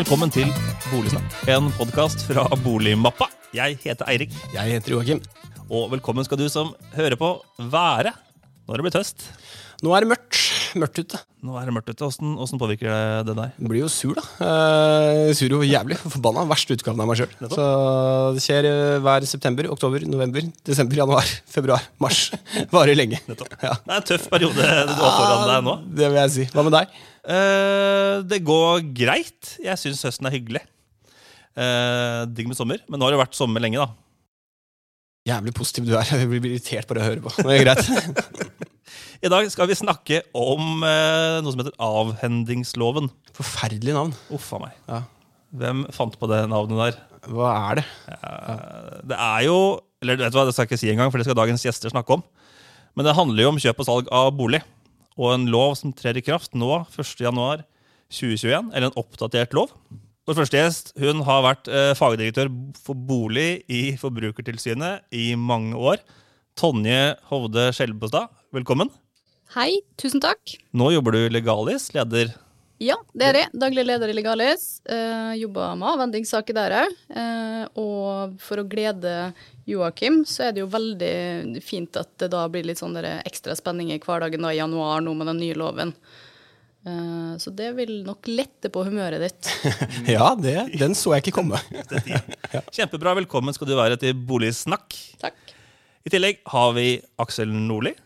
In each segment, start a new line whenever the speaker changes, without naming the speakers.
Velkommen til Boligsnakk, en podkast fra Boligmappa. Jeg heter Eirik,
Jeg heter Joakim.
og velkommen skal du som hører på, være når det blir høst.
Nå er det mørkt. Mørkt ute.
Nå er det mørkt ute. Åssen åssen påvirker det deg?
Jeg blir jo sur, da. Eh, sur jo jævlig. Forbanna. Verste utgaven av meg sjøl. Så det skjer eh, hver september, oktober, november, desember, januar, februar, mars. Varer lenge. Ja.
Det er en tøff periode du har foran deg nå.
Det vil jeg si. Hva med deg?
Eh, det går greit. Jeg syns høsten er hyggelig. Eh, digg med sommer. Men nå har det vært sommer lenge, da.
Jævlig positiv du er. Jeg blir irritert bare av å høre på. Det er greit.
I dag skal vi snakke om eh, noe som heter avhendingsloven.
Forferdelig navn.
Uff a meg.
Ja.
Hvem fant på det navnet der?
Hva er det?
Ja, Det er jo Eller vet du hva, det skal jeg ikke si engang, for det skal dagens gjester snakke om. Men det handler jo om kjøp og salg av bolig. Og en lov som trer i kraft nå, 1.1.2021. Eller en oppdatert lov. Vår første gjest hun har vært eh, fagdirektør for bolig i Forbrukertilsynet i mange år. Tonje Hovde Skjelbostad, velkommen.
Hei, tusen takk.
Nå jobber du i Legalis, leder
Ja, det er jeg. Daglig leder i Legalis. Eh, jobber med avvendingssaker der òg. Eh, og for å glede Joakim, så er det jo veldig fint at det da blir litt sånn ekstra spenning i hverdagen da i januar nå med den nye loven. Eh, så det vil nok lette på humøret ditt.
Ja, det, den så jeg ikke komme.
Kjempebra, velkommen skal du være til Boligsnakk.
Takk.
I tillegg har vi Aksel Nordli.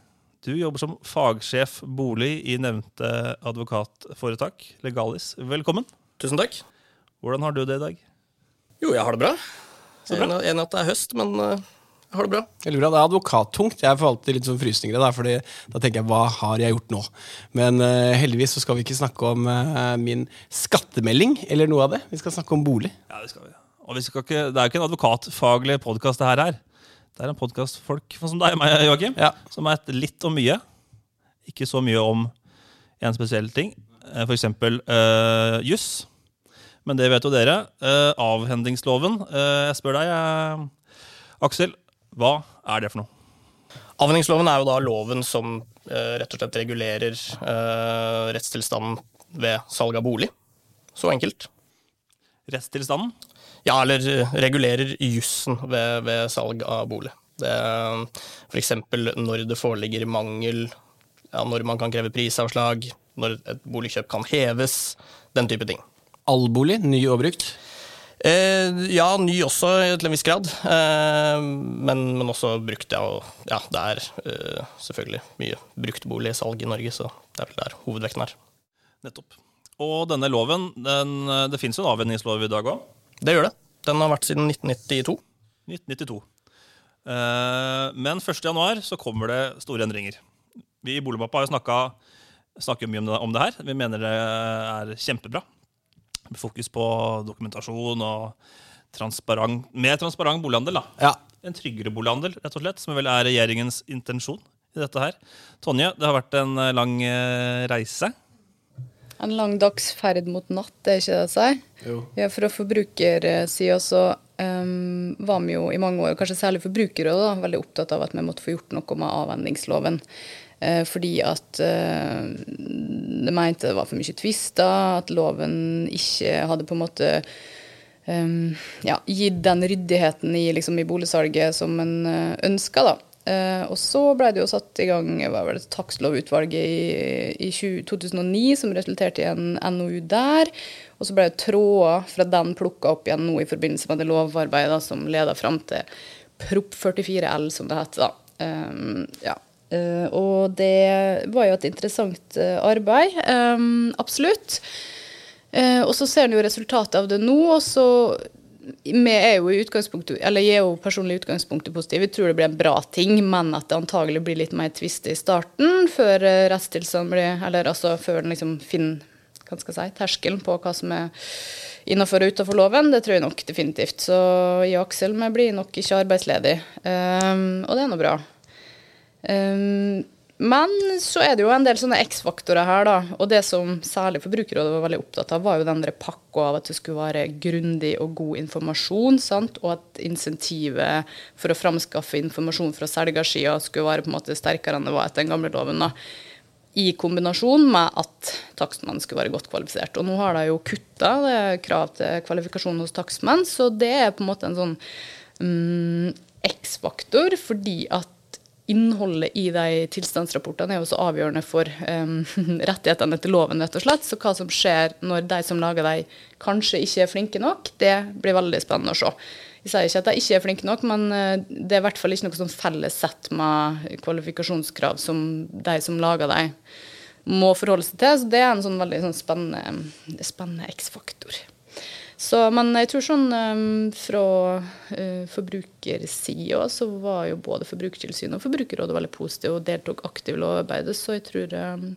Du jobber som fagsjef bolig i nevnte advokatforetak, Legalis. Velkommen.
Tusen takk.
Hvordan har du det i dag?
Jo, jeg har det bra.
Så bra.
Enig at det er høst, men eh, jeg har det bra.
Veldig bra. Det er advokattungt. Jeg får alltid litt sånn frysninger. Da, fordi da tenker jeg hva har jeg gjort nå? Men uh, heldigvis så skal vi ikke snakke om uh, min skattemelding eller noe av det. Vi skal snakke om bolig.
Ja, Det skal vi. Og vi skal ikke, det er jo ikke en advokatfaglig podkast, det her er. Det er en podkast for folk som deg og meg, Joakim.
Ja.
Som er et litt om mye. Ikke så mye om en spesiell ting. F.eks. For eksempel uh, juss. Men det vet jo dere. Uh, avhendingsloven. Uh, jeg spør deg, eh, Aksel. Hva er det for noe?
Avhendingsloven er jo da loven som eh, rett og slett regulerer eh, rettstilstanden ved salg av bolig. Så enkelt.
Rettstilstanden?
Ja, eller eh, regulerer jussen ved, ved salg av bolig. Det er F.eks. når det foreligger mangel, ja, når man kan kreve prisavslag, når et boligkjøp kan heves, den type ting.
All bolig, ny og brukt.
Eh, ja, ny også til en viss grad. Eh, men, men også brukt, ja. Og ja, det er eh, selvfølgelig mye bruktboligsalg i Norge, så det er vel der hovedvekten er.
Nettopp. Og denne loven, den, eh, det fins jo en avvenningslov i dag òg.
Det gjør det. Den har vært siden 1992.
1992. Eh, Men 1. januar så kommer det store endringer. Vi i Boligmappa har jo snakket, snakker mye om det, om det her. Vi mener det er kjempebra. Med fokus på dokumentasjon og transparent, mer transparent bolighandel.
Ja.
En tryggere bolighandel, rett og slett, som vel er regjeringens intensjon i dette her. Tonje, det har vært en lang eh, reise.
En lang dags ferd mot natt, det er ikke det å si?
Jo.
Ja, fra forbrukersida så um, var vi jo i mange år, kanskje særlig forbrukere, da, veldig opptatt av at vi måtte få gjort noe med avhendingsloven. Uh, fordi at uh, de mente det var for mye tvister, at loven ikke hadde på en måte um, ja, gitt den ryddigheten i, liksom, i boligsalget som en uh, ønska, da. Eh, og så ble det jo satt i gang hva var det, takstlovutvalget i, i 20, 2009, som resulterte i en NOU der. Og så ble tråder fra den plukka opp igjen nå i forbindelse med det lovarbeidet da, som leda fram til Prop 44 L, som det heter. da. Um, ja. uh, og det var jo et interessant uh, arbeid. Um, absolutt. Og så ser en jo resultatet av det nå, og så vi er jo i utgangspunktet, eller jeg er jo personlig utgangspunktet positiv. Vi tror det blir en bra ting, men at det antagelig blir litt mer tvist i starten, før eh, rettstilstanden blir Eller altså før den liksom finner hva skal jeg si, terskelen på hva som er innafor og utafor loven. Det tror jeg nok definitivt. Så jeg og Aksel vi blir nok ikke arbeidsledig, um, og det er nå bra. Um, men så er det jo en del sånne X-faktorer her, da. Og det som særlig Forbrukerrådet var veldig opptatt av, var jo den pakka av at det skulle være grundig og god informasjon, sant? og at insentivet for å framskaffe informasjon fra selgersida skulle være på en måte sterkere enn det var etter den gamle loven. da. i kombinasjon med at takstmenn skulle være godt kvalifisert. Og nå har de jo kutta krav til kvalifikasjon hos takstmenn, så det er på en måte en sånn mm, X-faktor, fordi at innholdet i de tilstandsrapportene er jo så avgjørende for um, rettighetene etter loven, rett og slett. Så hva som skjer når de som lager de, kanskje ikke er flinke nok, det blir veldig spennende å se. Jeg sier ikke at de ikke er flinke nok, men eh, det er i hvert fall ikke noe sånn felles sett med kvalifikasjonskrav som de som lager de, må forholde seg til. Så det er en sånn veldig sånn spennende, spennende X-faktor. Så, men jeg tror sånn um, fra uh, forbrukersida så var jo både Forbrukertilsynet og Forbrukerrådet veldig positive og deltok aktivt i lovarbeidet, så jeg tror um,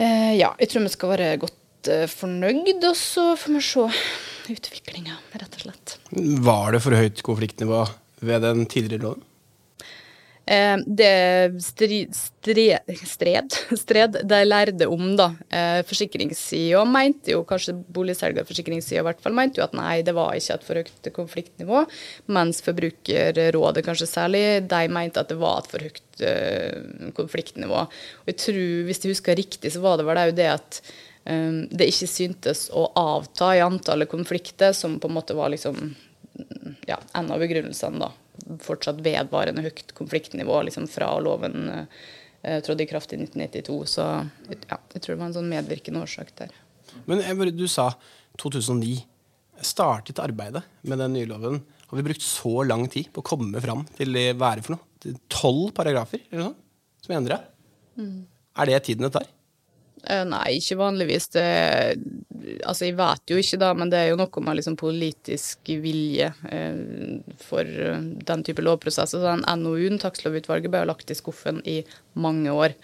uh, Ja, jeg tror vi skal være godt uh, fornøyd, og så får vi se utviklinga, rett og slett.
Var det for høyt konfliktnivå ved den tidligere loven?
Eh, det stri, stred, stred, stred de lærde om, da. Eh, Forsikringssida mente jo, kanskje boligselger forsikringssida i hvert fall, mente jo at nei, det var ikke et for høyt konfliktnivå. Mens Forbrukerrådet kanskje særlig, de mente at det var et for høyt uh, konfliktnivå. Og jeg tror, hvis jeg husker riktig, så var det vel det at det ikke syntes å avta i antallet konflikter, som på en måte var liksom ja, en av begrunnelsene, da fortsatt vedvarende høyt konfliktnivå liksom fra loven eh, trådte i kraft i 1992. Så ja, jeg tror det var en sånn medvirkende årsak der.
Men du sa 2009. Startet arbeidet med den nye loven. Har vi brukt så lang tid på å komme fram til det være for noe? Tolv paragrafer eller noe, som er endra? Mm. Er det tiden det tar?
Eh, nei, ikke vanligvis. Det, altså, jeg vet jo ikke, da, men det er jo noe med liksom politisk vilje eh, for eh, den type lovprosesser. Så den NOU-en, takstlovutvalget, ble lagt i skuffen i mange år,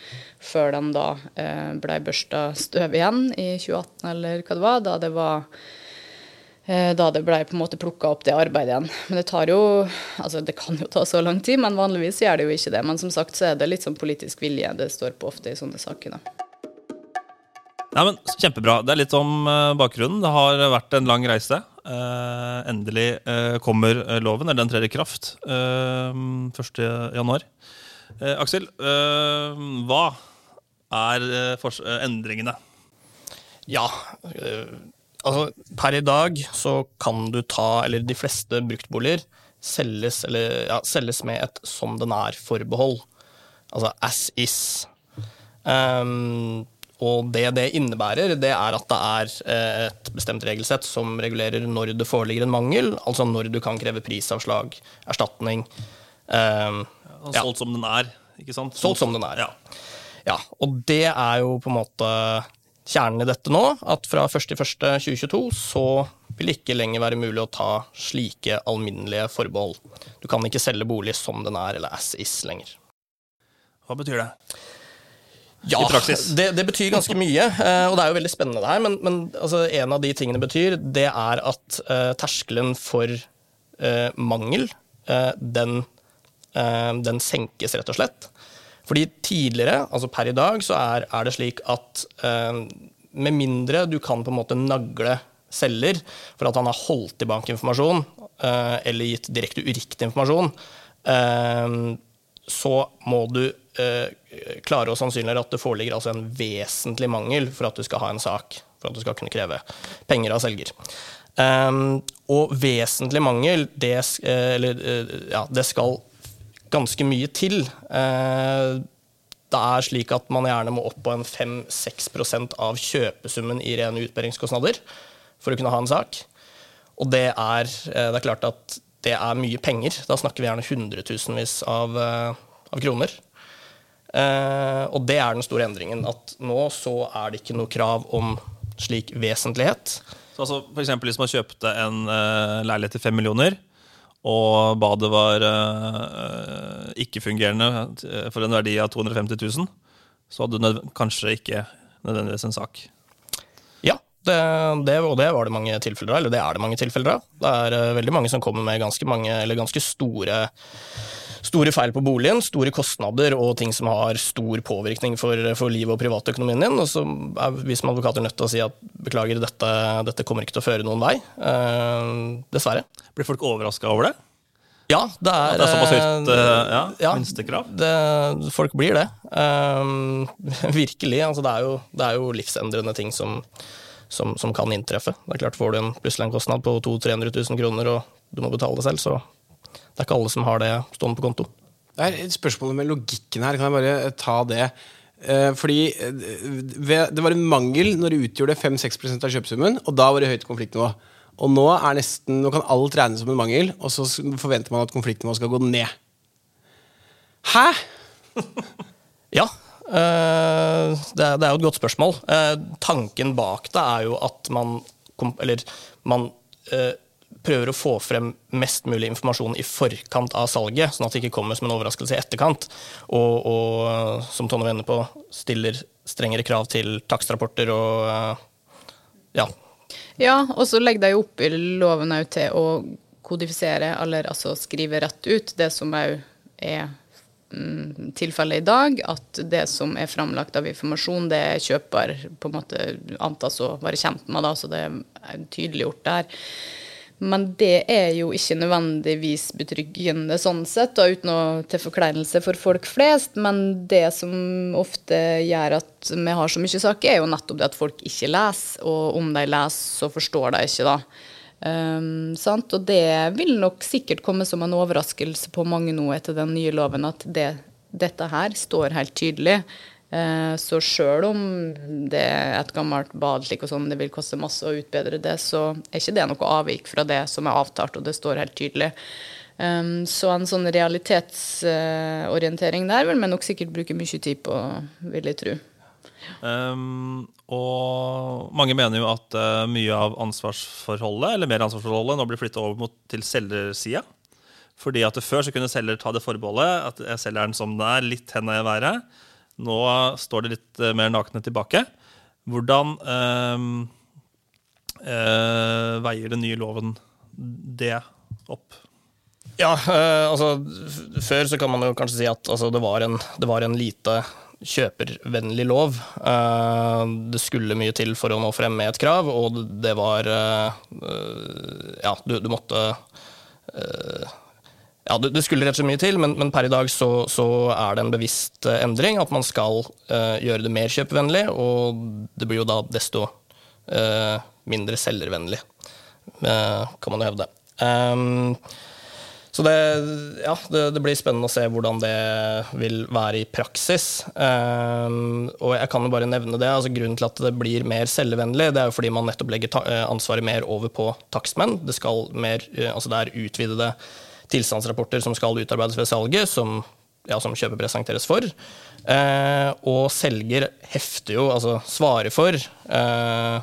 før den da eh, ble børsta støv igjen i 2018, eller hva det var. Da det var eh, da det ble på en måte plukka opp det arbeidet igjen. Men det tar jo altså det kan jo ta så lang tid, men vanligvis gjør det jo ikke det. Men som sagt så er det litt sånn politisk vilje det står på ofte i sånne saker. da.
Nei, men Kjempebra. Det er litt om uh, bakgrunnen. Det har vært en lang reise. Uh, endelig uh, kommer loven, eller den trer i kraft uh, 1.1. Aksel, hva er endringene?
Ja, altså per i dag så kan du ta, eller de fleste bruktboliger selges, eller, ja, selges med et som den er-forbehold. Altså as is. Um, og det det innebærer, det er at det er eh, et bestemt regelsett som regulerer når det foreligger en mangel, altså når du kan kreve prisavslag, erstatning.
Um, ja. Solgt som den er, ikke sant?
Solgt som den er. Ja. ja. Og det er jo på en måte kjernen i dette nå, at fra 1.1.2022 så vil det ikke lenger være mulig å ta slike alminnelige forbehold. Du kan ikke selge bolig som den er, eller as is lenger.
Hva betyr det?
Ja, i praksis? Det, det, betyr ganske mye, eh, og det er jo veldig spennende det her. Men, men altså, en av de tingene det betyr, det er at uh, terskelen for uh, mangel, uh, den, den, senkes, rett og slett. Fordi tidligere, altså per i dag, så er, er det slik at med mindre du kan på en måte nagle selger for at han har holdt tilbake informasjon, eller gitt direkte uriktig informasjon, så må du klare og sannsynligere at det foreligger altså en vesentlig mangel for at du skal ha en sak, for at du skal kunne kreve penger av selger. Um, og vesentlig mangel, det, eh, eller, eh, ja, det skal ganske mye til. Det er slik at man gjerne må opp på en 5-6% av kjøpesummen i rene utbedringskostnader for å kunne ha en sak. Og det er, det er klart at det er mye penger. Da snakker vi gjerne hundretusenvis av, av kroner. Eh, og det er den store endringen. At nå så er det ikke noe krav om slik vesentlighet.
Så altså, for eksempel, Hvis man kjøpte en uh, leilighet til fem millioner, og badet var uh, ikke-fungerende for en verdi av 250 000, så hadde du kanskje ikke nødvendigvis en sak.
Ja, det, det, og det var det mange tilfeller av. Eller det er det mange tilfeller av. Det er uh, veldig mange som kommer med ganske, mange, eller ganske store store feil på boligen, store kostnader og ting som har stor påvirkning for, for livet og privatøkonomien din. Og så er vi som advokater nødt til å si at beklager, dette, dette kommer ikke til å føre noen vei. Uh, dessverre.
Blir folk overraska over det?
Ja, det er
det er såpass høyt
eh,
eh, ja,
ja.
minstekrav?
det, folk blir det. Ehm, virkelig. Altså det, er jo, det er jo livsendrende ting som, som, som kan inntreffe. Det er klart Får du en, plutselig en kostnad på 200 000-300 000 kroner, og du må betale det selv, så det er ikke alle som har det stående på konto.
Det er et spørsmål med logikken her. Kan jeg bare ta det? Eh, fordi eh, det var en mangel når det utgjorde 5-6 av kjøpesummen, og da var det høyt konfliktnivå. Og nå er nesten, nå kan alt regnes som en mangel, og så forventer man at konfliktnivået skal gå ned. Hæ?!
Ja, eh, det, er, det er jo et godt spørsmål. Eh, tanken bak det er jo at man, eller, man eh, prøver å få frem mest mulig informasjon i forkant av salget, sånn at det ikke kommer som en overraskelse i etterkant. Og, og som Tonje var inne på, stiller strengere krav til takstrapporter og eh, ja.
Ja, og så legger de opp i loven òg til å kodifisere, eller altså skrive rett ut, det som òg er mm, tilfellet i dag. At det som er framlagt av informasjon, det er kjøper på en måte antas å være kjent med, da, så det er tydeliggjort der. Men det er jo ikke nødvendigvis betryggende sånn sett, og uten å til forkleinelse for folk flest. Men det som ofte gjør at vi har så mye saker, er jo nettopp det at folk ikke leser. Og om de leser, så forstår de ikke, da. Um? Og det vil nok sikkert komme som en overraskelse på mange nå etter den nye loven, at det, dette her står helt tydelig. Eh, Så sjøl om det er et gammelt bad slik og sånn, det vil koste masse å utbedre det, så er ikke det noe avvik fra det som er avtalt, og det står helt tydelig. Um, Så en sånn realitetsorientering der vil vi nok sikkert bruke mye tid på, vil jeg tro.
Um, og mange mener jo at eh, mye av ansvarsforholdet eller mer ansvarsforholdet nå blir flytta over mot, til selgersida. Fordi at Før så kunne selger ta det forbeholdet at jeg selger den som det er, litt henda i været. Nå står det litt eh, mer nakne tilbake. Hvordan øh, øh, veier den nye loven det opp?
Ja, øh, altså Før så kan man jo kanskje si at altså, det, var en, det var en lite kjøpervennlig lov. Uh, det skulle mye til for å nå frem med et krav, og det- var eh, Ja, du, du måtte eh, ja, det, skulle rett og slett mye til, men, men per i dag så, så er det en bevisst eh, endring. At man skal uh, gjøre det mer kjøpevennlig, og det blir jo da desto uh, mindre selgervennlig, uh, kan man jo hevde. Um, så det, ja, det, det blir spennende å se hvordan det vil være i praksis. Um, og jeg kan jo bare nevne det. altså Grunnen til at det blir mer selvvennlig, det er jo fordi man nettopp legger ansvaret mer over på takstmenn. Det, skal mer, altså det er utvidede tilstandsrapporter som skal utarbeides ved salget, som, ja, som kjøper presenteres for. Eh, og selger hefter jo, altså svarer for, eh,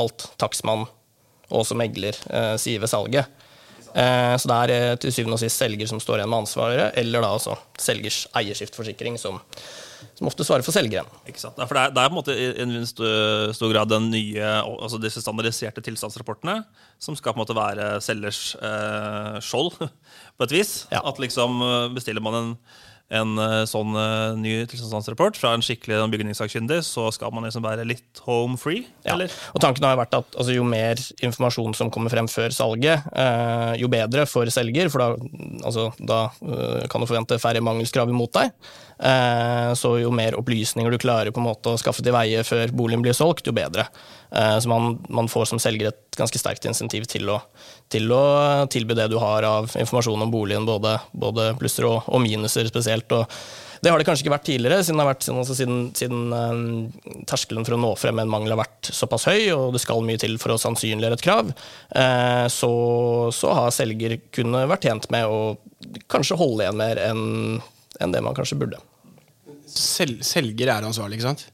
alt takstmann og også megler eh, sier ved salget. Eh, så det er eh, til syvende og sist selger som står igjen med ansvaret, eller da altså selgers eierskiftforsikring, som, som ofte svarer for selgeren.
Ikke sant? For det er, det er på en måte i en stor, stor grad den nye, altså disse standardiserte tilstandsrapportene som skal på en måte være selgers eh, skjold, på et vis.
Ja.
At liksom eh, bestiller man en, en eh, sånn eh, ny tilstandsrapport fra en skikkelig bygningssakkyndig, så skal man liksom være litt home free,
Ja.
eller?
Og tanken har vært at altså, jo mer informasjon som kommer frem før salget, eh, jo bedre for selger, for da, altså, da eh, kan du forvente færre mangelskrav imot deg. Eh, så jo mer opplysninger du klarer på en måte å skaffe til veie før boligen blir solgt, jo bedre. Eh, så man, man får som selger et ganske sterkt insentiv til å, til å tilby det du har av informasjon om boligen, både, både plusser og, og minuser spesielt. Og det har det kanskje ikke vært tidligere, siden, vært, altså siden, siden eh, terskelen for å nå frem med en mangel har vært såpass høy, og det skal mye til for å sannsynliggjøre et krav. Eh, så, så har selger kunne vært tjent med å kanskje holde igjen mer enn enn det man kanskje burde.
Sel selger er ansvarlig, ikke sant?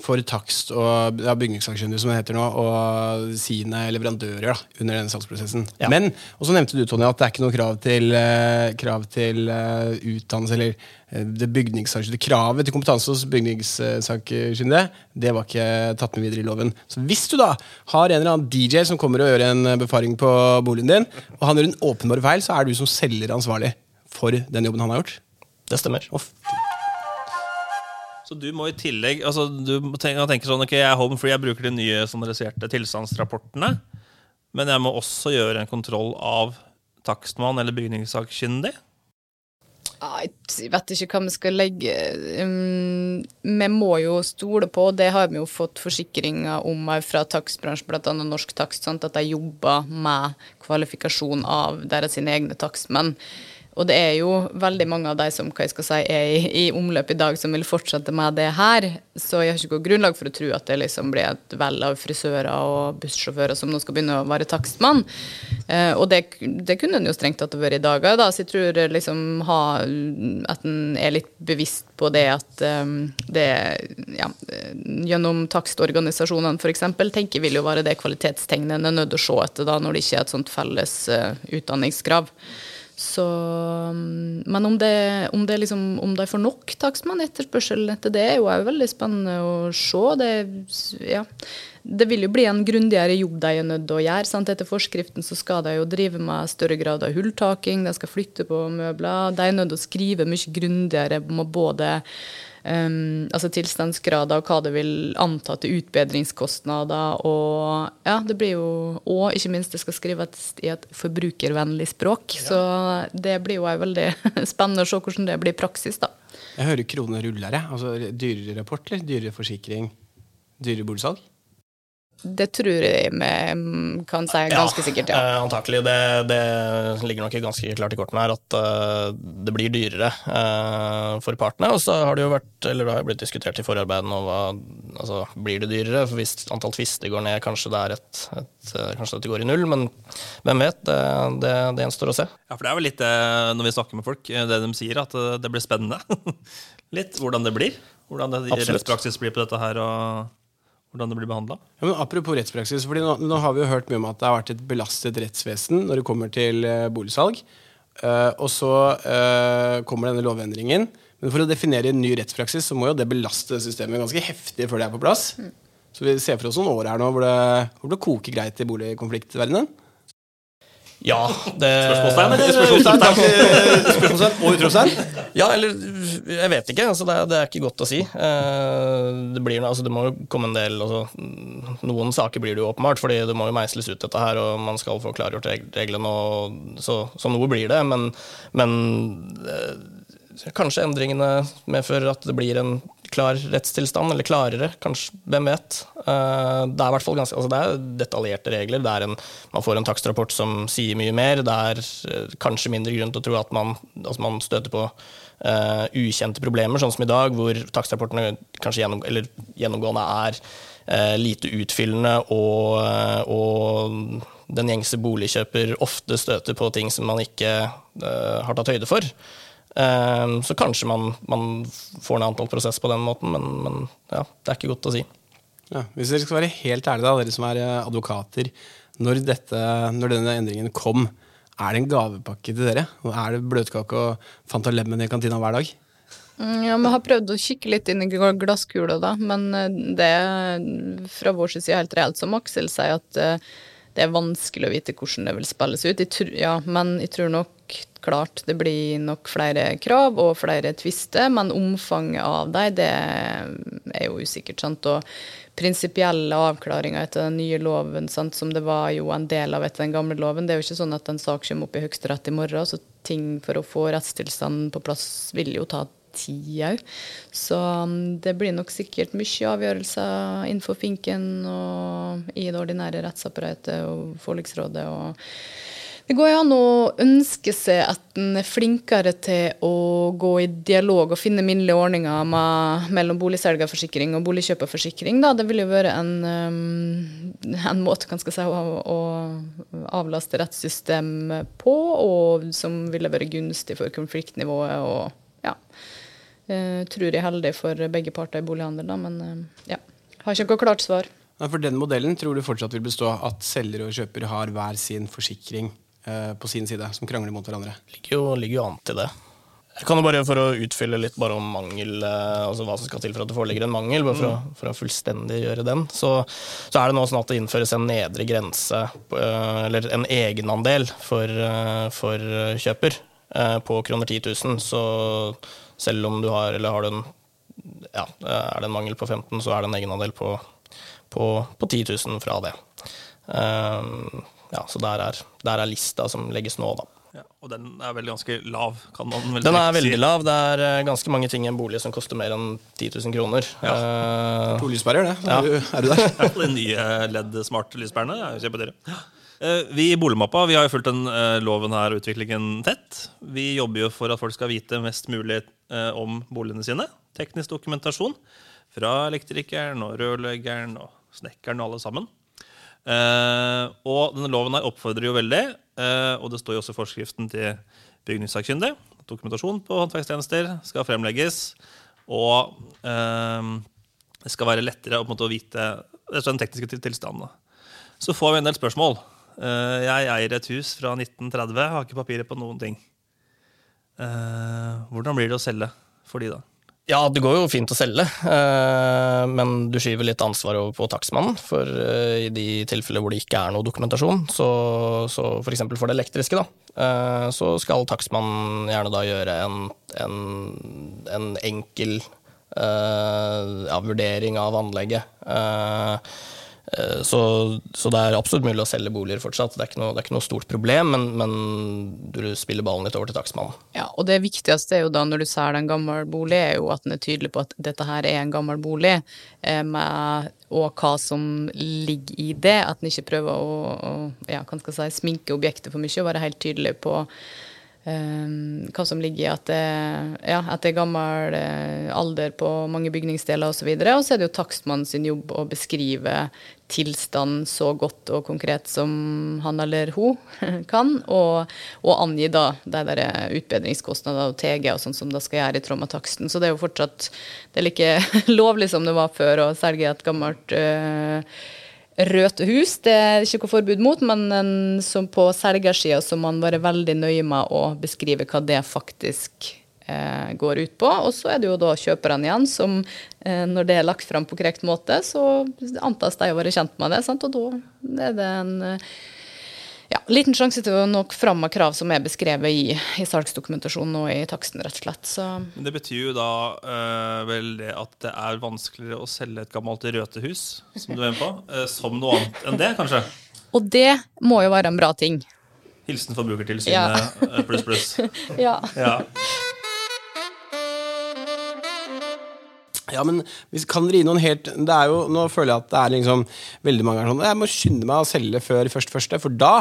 For takst og ja, bygningssakkyndige, som det heter nå, og sine leverandører da, under denne salgsprosessen.
Ja.
Men, og så nevnte du, Tony, at det er ikke noe krav til, uh, krav til uh, utdannelse eller uh, det bygningssakkyndige. Kravet til kompetanse hos bygningssakkyndige, det var ikke tatt med videre i loven. Så hvis du da har en eller annen DJ som kommer og gjør en befaring på boligen din, og han gjør en åpenbar feil, så er du som selger ansvarlig for den jobben han har gjort.
Det stemmer.
Oh,
Så du må i tillegg altså du må tenke, sånn, ok, jeg er home free, jeg bruker de nye standardiserte tilstandsrapportene, men jeg må også gjøre en kontroll av takstmann eller bygningssakkyndig?
Jeg vet ikke hva vi skal legge um, Vi må jo stole på, og det har vi jo fått forsikringer om fra takstbransjen, bl.a. Norsk Takst, sant, at de jobber med kvalifikasjon av deres egne takstmenn. Og det er jo veldig mange av de som hva jeg skal si, er i, i, omløp i dag, som vil fortsette med det her. Så jeg har ikke noe grunnlag for å tro at det liksom blir et vell av frisører og bussjåfører som nå skal begynne å være takstmann. Eh, og det, det, kunne en jo strengt tatt vært i dag òg, så jeg tror liksom ha, at en er litt bevisst på det at um, det ja, gjennom takstorganisasjonene f.eks. tenker vil jo være det kvalitetstegnet en er nødt til å se etter da, når det ikke er et sånt felles uh, utdanningskrav. Så, mm, men om det, om, det liksom, om de får nok takstmann etterspørsel etter det, er jo veldig spennende å se. Det, ja. det, vil jo bli en grundigere jobb de er nødt til å gjøre. Sant? Etter forskriften så skal de jo drive med større grad av hulltaking, de skal flytte på møbler. De er nødt til å skrive mye grundigere om både Um, altså tilstandsgrader og hva det vil anta til utbedringskostnader. Og ja, det blir jo Og ikke minst, det skal skrives i et forbrukervennlig språk. Ja. Så det blir jo veldig spennende å se hvordan det blir i praksis, da.
Jeg hører kronene ruller, jeg. Altså dyrere rapport, eller dyrere forsikring, dyrere boligsalg?
Det tror jeg vi kan si ganske ja, sikkert, ja.
Eh, antakelig. Det, det, ligger nok ganske klart i kortene her at uh, det blir dyrere uh, for partene. Og så har det jo vært, eller det har blitt diskutert i forarbeidene om hva altså, blir det dyrere. For hvis antall tvister går ned, kanskje det er et, et kanskje dette går i null. Men hvem vet? Det, det, det gjenstår å se.
Ja, for det er vel litt det når vi snakker med folk, det de sier, at det blir spennende. litt hvordan det blir. Hvordan det, rettspraksis blir på dette her. og hvordan det blir behandla.
Ja, apropos rettspraksis, fordi nå, nå, har vi jo hørt mye om at det har vært et belastet rettsvesen når det kommer til uh, boligsalg. Uh, og så uh, kommer denne lovendringen. Men for å definere en ny rettspraksis så må jo det belaste systemet ganske heftig før det er på plass. Mm. Så vi ser for oss noen år her nå hvor det, hvor det koker greit i boligkonfliktverdenen.
Ja, det
Spørsmålstegn, eller?
Spørsmålstegn og utropstegn?
Ja, eller Jeg vet ikke. Altså, det, er, det, er, ikke godt å si. Eh, det, blir, altså, det må jo komme en del altså, Noen saker blir det jo åpenbart, fordi det må jo meisles ut dette her, og man skal få klargjort reglene, og, så, så, noe blir det. Men, men eh, kanskje endringene medfører at det blir en klar rettstilstand, eller klarere, kanskje, hvem vet. Eh, det er ganske, altså det er detaljerte regler. Det er en, man får en takstrapport som sier mye mer. Det er eh, kanskje mindre grunn til å tro at man, altså man støter på uh, ukjente problemer, sånn som i dag, hvor takstrapportene kanskje gjennom, gjennomgående er uh, lite utfyllende, og, og, den gjengse boligkjøper ofte støter på ting som man ikke uh, har tatt høyde for. Ehm, så kanskje man, man får en antall prosess på den måten, men, men ja, det er ikke godt å si.
Ja, hvis dere skal være helt ærlige, da, dere som er eh, advokater. Når, dette, når denne endringen kom, er det en gavepakke til dere? Er det bløtkake og Fanta Lemon i kantina hver dag?
Mm, ja, Vi har prøvd å kikke litt inn i glasskula, da, men eh, det fra vår side helt reelt, som Aksel sier, at eh, det er vanskelig å vite hvordan det vil spilles ut. Jeg ja, men jeg tror nok klart det blir nok flere krav og flere tvister, men omfanget av dem, det er jo usikkert. sant, og prinsipielle avklaringer etter den nye loven, sant, som det var jo en del av etter den gamle loven. Det er jo ikke sånn at en sak kommer opp i Høyesterett i morgen, så ting for å få rettstilstanden på plass vil jo ta tid òg. Så um, det blir nok sikkert mye avgjørelser innenfor finken og i det ordinære rettsapparatet og forliksrådet. og det går jo an å ønske seg at en er flinkere til å gå i dialog og finne minnelige ordninger med, mellom boligselgerforsikring og boligkjøperforsikring. Da. Det vil jo være en, um, en måte si, å, å, avlaste rettssystemet på, og som ville være gunstig for konfliktnivået. og ja, tror jeg er heldig for begge parter i bolighandelen, men uh, ja. Har ikke noe klart svar.
For den modellen tror du fortsatt vil bestå at selger og kjøper har hver sin forsikring Eh, på sin side, som krangler mot hverandre.
Ligger jo, ligger jo an til det. Jeg kan jo bare For å utfylle litt bare om mangel, eh, altså hva som skal til for at det foreligger en mangel, bare for, mm. å, for å fullstendig gjøre den, så, så, er det nå sånn at det innføres en nedre grense, eh, eller en egenandel, for, for kjøper på kroner 10 000. Så selv om du har, eller har du en ja, er det en mangel på 15, så er det en egenandel på, på, på 10 000 fra det. Um, ja, så der er, der er lista som legges nå, da.
Ja, og den er vel ganske lav, kan man vel
Den er
si.
veldig lav. Det er eh, ganske mange ting i en bolig som koster mer enn 10 000 kroner. Eh,
To lyspærer, det.
Ja.
Er, du, er du der?
Ja, De nye LED-smart-lyspærene er jo kjempedyre. Eh, Vi i Boligmappa vi har jo fulgt den eh, loven her og utviklingen tett. Vi jobber jo for at folk skal vite mest mulig eh, om boligene sine. Teknisk dokumentasjon fra elektrikeren og rørleggeren og snekkeren og alle sammen. Og denne loven her oppfordrer jo veldig, og det står jo også i forskriften til bygningssakkyndig. Dokumentasjon på håndverkstjenester skal fremlegges, og eh, det skal være lettere å, måte, å vite den tekniske til- tilstanden. Så får vi en del spørsmål. Eh, jeg eier et hus fra 1930, har ikke papirer på noen ting. Eh, hvordan blir det å selge for de, da?
Ja, det går jo fint å selge, eh, men du skyver litt ansvar over på takstmannen. For i de tilfeller hvor det ikke er noe dokumentasjon, så, så f.eks. for, for det elektriske, da, så skal takstmannen gjerne da gjøre en, en, en enkel ja, vurdering av anlegget. Eh, så, så det er absolutt mulig å selge boliger fortsatt. Det er ikke noe, er ikke noe stort problem, men, men du spiller ballen litt over til takstmannen.
Ja, og det viktigste er jo da når du selger en gammel bolig, er jo at den er tydelig på at dette her er en gammel bolig, eh, med, og hva som ligger i det. At den ikke prøver å, å ja, si, sminke objektet for mye, og være helt tydelig på Um, hva som ligger i at det, ja, at det er gammel eh, alder på mange bygningsdeler osv. Og, så og så er det jo takstmannen sin jobb å beskrive tilstand så godt og konkret som han eller hun kan, og, og angi da de der utbedringskostnader og TG og sånn som det skal gjøre i traumataksten. Så det er jo fortsatt det er like lovlig som det var før å selge et gammelt øh, rødt hus. Det er ikke noe forbud mot, men en, som på selgersida så må man være veldig nøye med å beskrive hva det faktisk eh, går ut på. Og så er det jo da kjøperne igjen som, eh, når det er lagt fram på korrekt måte, så antas de å være kjent med det. Sant? Og da er det en eh, ja, liten sjanse til å nå fram med krav som er beskrevet i, i salgsdokumentasjonen og i taksten, rett og slett. Så
Men det betyr jo da eh, vel det at det er vanskeligere å selge et gammelt røtehus, som du er inne på, eh, som noe annet enn det, kanskje?
Og det må jo være en bra ting.
Hilsen Forbrukertilsynet ja. pluss, pluss.
Ja.
Ja.
Ja, men vi kan dere gi noen helt det er jo, Nå føler jeg at det er liksom veldig mange ganger sånn Jeg må skynde meg å selge før først første, for da,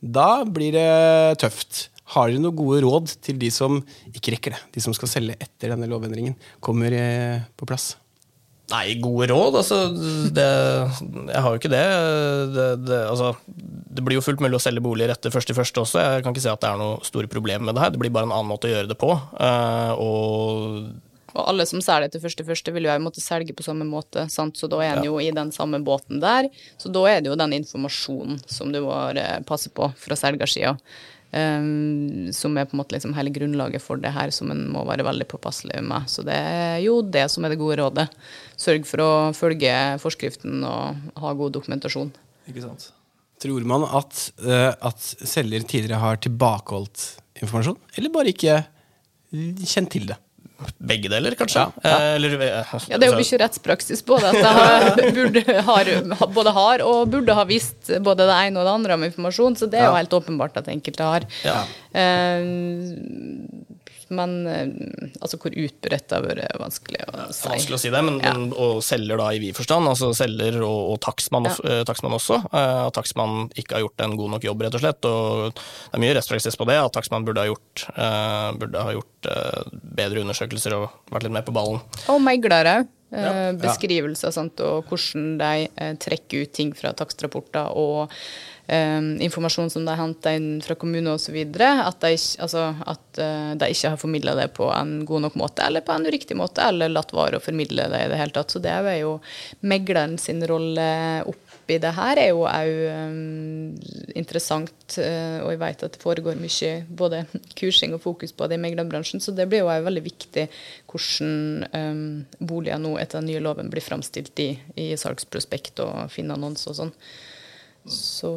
da blir det tøft. Har dere noen gode råd til de som ikke rekker det? De som skal selge etter denne lovendringen kommer eh, på plass?
Nei, gode råd, altså det, Jeg har jo ikke det. Det, det. altså, det blir jo fullt mulig å selge boliger etter første i første også. Jeg kan ikke si at det er noe store problem med det her. Det blir bare en annen måte å gjøre det på. Eh, og
Og alle som selger til første første, vil jo måtte selge på samme måte, sant? så da er en jo i den samme båten der. Så da er det jo den informasjonen som du må eh, passe på fra selgersida. Um, som er på en måte liksom hele grunnlaget for det her, som en må være veldig påpasselig med. Så det er jo det som er det gode rådet. Sørg for å følge forskriften og ha god dokumentasjon.
Ikke sant?
Tror man at, eh, at selger tidligere har tilbakeholdt informasjon, eller bare ikke kjent til det?
Begge deler, kanskje.
Ja, ja.
Eh, Eller, eh,
Ja, det er jo
altså-
mye rettspraksis på det. At jeg burde, har, både har og burde ha visst både det ene og det andre om informasjon, så det er jo helt åpenbart at enkelte har.
Ja.
Eh, men eh, altså hvor utbredt det har vært, er vanskelig å si.
vanskelig å si det, men,
Ja.
men og selger da i vid forstand, altså selger og, og takstmann,
Ja.
uh, takstmann også. Uh, At takstmann ikke har gjort en god nok jobb, rett og slett. Og det er mye rettspraksis på det, at takstmann burde ha gjort, uh, burde ha gjort eh, bedre undersøkelser og vært litt mer på ballen.
Og meglere.
Ja.
Beskrivelse sant, og hvordan de eh, trekker ut ting fra takstrapporter og eh, informasjon som de henter inn fra kommune osv. At, de, altså, at eh, de ikke har formidla det på en god nok måte, eller på en uriktig måte, eller latt være å formidle det i det hele tatt. Så det er jo megleren sin rolle oppi det her er jo òg interessant, eh, og jeg vet at det foregår mye både kursing og fokus på det i meglerbransjen, så det blir jo òg veldig viktig hvordan um, boliger nå etter den nye loven blir framstilt i, i salgsprospekt og finne annonser og sånn. Så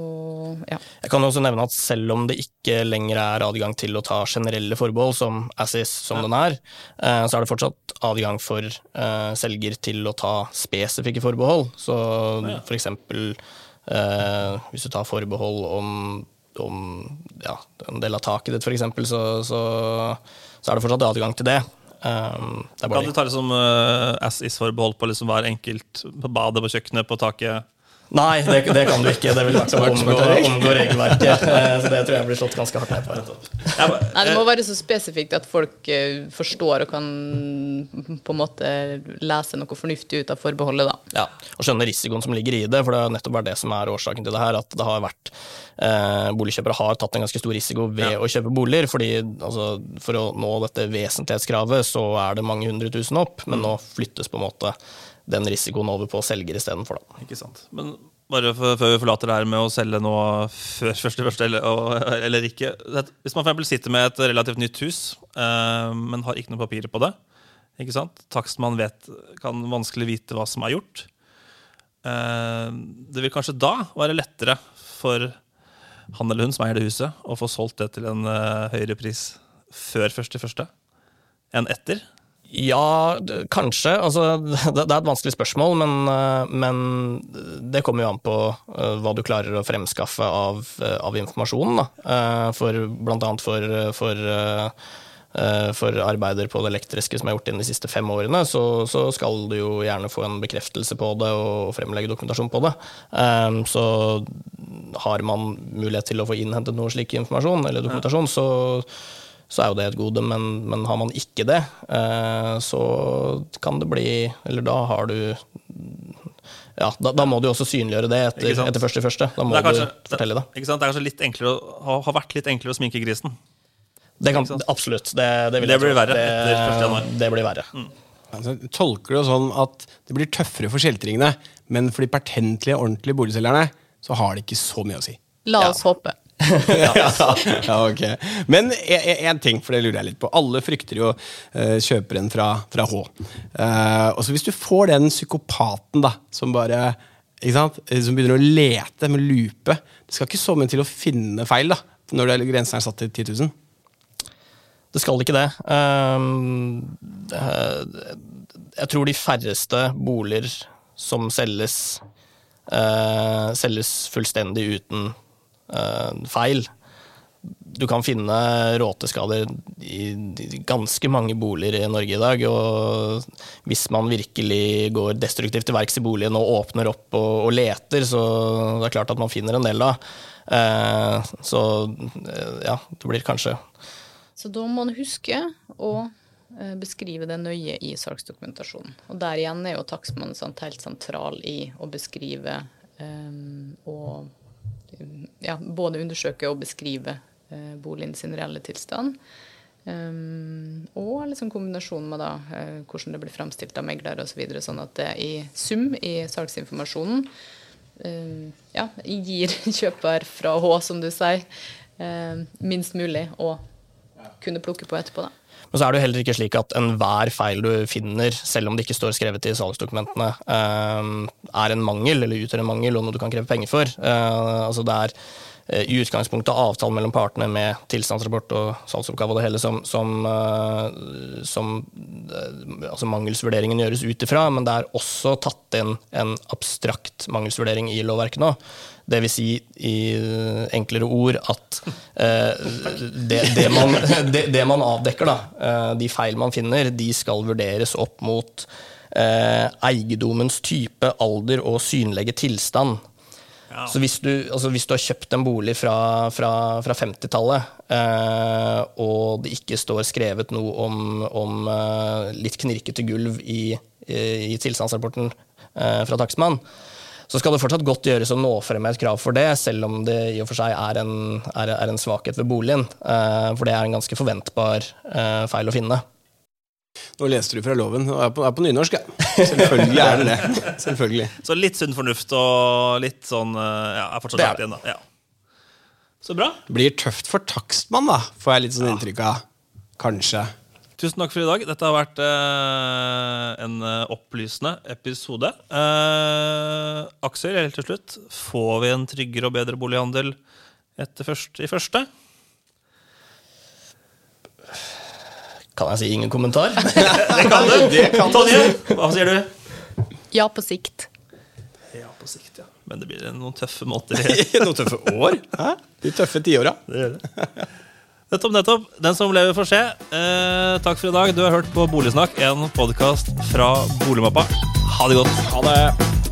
ja.
Jeg kan også nevne at selv om det ikke lenger er adgang til å ta generelle forbehold, som Assis som den er, eh, så er det fortsatt adgang for eh, selger til å ta spesifikke forbehold. Så for eksempel eh, Hvis du tar forbehold om, om ja, en del av taket ditt, f.eks., så, så, så er det fortsatt adgang til det. Um, det er
Kan du ta liksom uh, as is-forbehold på liksom hver enkelt på badet, på kjøkkenet, på taket?
Nei, det, det kan du ikke. Det vil å omgå, omgå regelverket. Eh, Så det tror jeg blir slått ganske hardt ned på.
Ja,
Nei, Det må være så spesifikt at folk eh, forstår og kan på en måte lese noe fornuftig ut av forbeholdet, da.
Ja, og skjønne risikoen som ligger i det, for det er nettopp bare det som er årsaken til det her. At det har vært eh, boligkjøpere har tatt en ganske stor risiko ved å kjøpe boliger. fordi altså, For å nå dette vesentlighetskravet så er det mange hundre tusen opp, men nå flyttes på en måte den risikoen over på selger istedenfor.
Ikke sant. Men bare for, før vi forlater det her med å selge noe før første første eller, eller ikke Hvis man eksempel sitter med et relativt nytt hus, eh, men har ikke noen papirer på det ikke sant? Takstmann vet, kan vanskelig vite hva som er gjort. Eh, det vil kanskje da være lettere for han eller hun som eier det huset, å få solgt det til en eh, høyere pris før første første enn etter.
Ja, kanskje. Altså, det, er et vanskelig spørsmål, men, eh, men det kommer jo an på eh, hva du klarer å fremskaffe av, eh, av informasjon. Da. For, blant annet for, for, for arbeider på det elektriske som er gjort inn de siste fem årene, så, så skal du jo gjerne få en bekreftelse på det og fremlegge dokumentasjon på det. Så har man mulighet til å få innhentet noe slik informasjon eller dokumentasjon, så så er jo det et gode, men, men har man ikke det, eh, så kan det bli Eller da har du Ja, da, da må du også synliggjøre det etter, etter første første. Da må
kanskje,
du fortelle det.
Ikke sant? Det er kanskje litt enklere å, har, vært litt enklere å sminke grisen.
Det kan, absolutt. Det, det, vil
Det blir verre etter 1. januar.
Det, det blir verre.
Altså, tolker du det sånn at det blir tøffere for kjeltringene, men for de pertentlige, ordentlige boligselgerne så har det ikke så mye å si?
La oss håpe.
ja, ja, ok. Men én ting, for det lurer jeg litt på. Alle frykter jo uh, kjøperen fra, fra H. Uh, og så hvis du får den psykopaten da, som bare ikke sant? eh, Som begynner å lete med lupe Det skal ikke så mye til å finne feil da, når det, grensen er satt til 10 000.
Det skal ikke det. Ehm, Jeg tror de færreste boliger som selges, selges fullstendig uten feil. Du kan finne råteskader i ganske mange boliger i Norge i dag. Og hvis man virkelig går destruktivt til verks i boligen og åpner opp og, og leter, så det er klart at man finner en del da. Eh, så eh, ja, det blir kanskje
Så da må man huske å eh, beskrive det nøye i salgsdokumentasjonen. Og der igjen er jo takstmannen helt sentral i å beskrive um, og eh, ja, både undersøke og beskrive eh, boligen sin reelle tilstand. Um, og liksom kombinasjonen med da, eh, hvordan det blir fremstilt av megler osv. Så videre, sånn at det i sum i salgsinformasjonen eh, ja, gir kjøper fra H, som du sier, eh, minst mulig å kunne plukke på etterpå. da.
Men så er det jo heller ikke slik at enhver feil du finner, selv om det ikke står skrevet i salgsdokumentene, eh, er en mangel, eller utgjør en mangel, og noe du kan kreve penger for. Eh, altså det er i utgangspunktet avtalen mellom partene med tilstandsrapport og salgsoppgave og det hele som, som, eh, som eh, altså mangelsvurderingen gjøres ut ifra, men det er også tatt inn en abstrakt mangelsvurdering i lovverket nå. Det vil si i enklere ord at eh, det, det, man, det, det man avdekker, da, eh, de feil man finner, de skal vurderes opp mot eh, eiendommens type, alder og synlige tilstand. Så hvis du, altså hvis du har kjøpt en bolig fra, fra, fra 50-tallet, eh, og det ikke står skrevet noe om, om eh, litt knirkete gulv i, i, i tilstandsrapporten eh, fra takstmann, så skal det fortsatt godt gjøres å nå frem med et krav for det, selv om det i og for seg er en, er, er en svakhet ved boligen. Eh, for det er en ganske forventbar eh, feil å finne.
Nå leste du fra loven. og er på, er på nynorsk, ja. Selvfølgelig er det det. Selvfølgelig.
Så litt sunn fornuft og litt sånn eh, Ja, er fortsatt
er
igjen, da. Ja. Så bra.
Blir tøft for takstmann, da, får jeg litt sånn inntrykk av. Kanskje.
Tusen takk for i dag. Dette har vært eh, en eh, opplysende episode. Eh, Aksel, helt til slutt. Får vi en tryggere og bedre bolighandel etter første, i første?
Kan jeg si ingen kommentar?
Det kan du! Tonje, hva sier du?
Ja, på sikt.
Ja, på sikt, ja. Men det blir noen tøffe måter.
Noen tøffe år. Hæ? De tøffe tiåra.
Det gjør det. Nettopp, nettopp. Den som lever, får se. Eh, takk for i dag. Du har hørt på Boligsnakk, en podkast fra Boligmappa. Ha det godt.
Ha det.